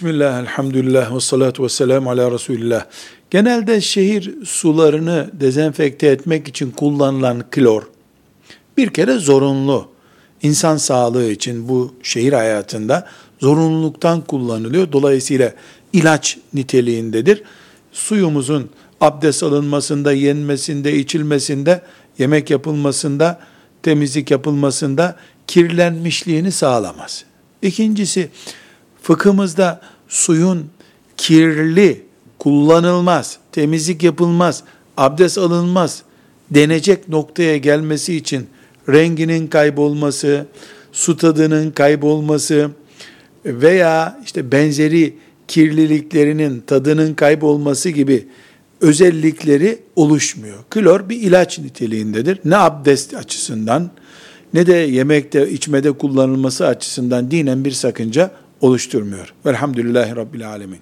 Bismillah, elhamdülillah ve salatu ve selamu ala Resulillah. Genelde şehir sularını dezenfekte etmek için kullanılan klor, bir kere zorunlu. İnsan sağlığı için bu şehir hayatında zorunluluktan kullanılıyor. Dolayısıyla ilaç niteliğindedir. Suyumuzun abdest alınmasında, yenmesinde, içilmesinde, yemek yapılmasında, temizlik yapılmasında kirlenmişliğini sağlamaz. İkincisi, fıkhımızda suyun kirli, kullanılmaz, temizlik yapılmaz, abdest alınmaz denecek noktaya gelmesi için renginin kaybolması, su tadının kaybolması veya işte benzeri kirliliklerinin tadının kaybolması gibi özellikleri oluşmuyor. Klor bir ilaç niteliğindedir. Ne abdest açısından ne de yemekte, içmede kullanılması açısından dinen bir sakınca oluşturmuyor. Velhamdülillahi Rabbil Alemin.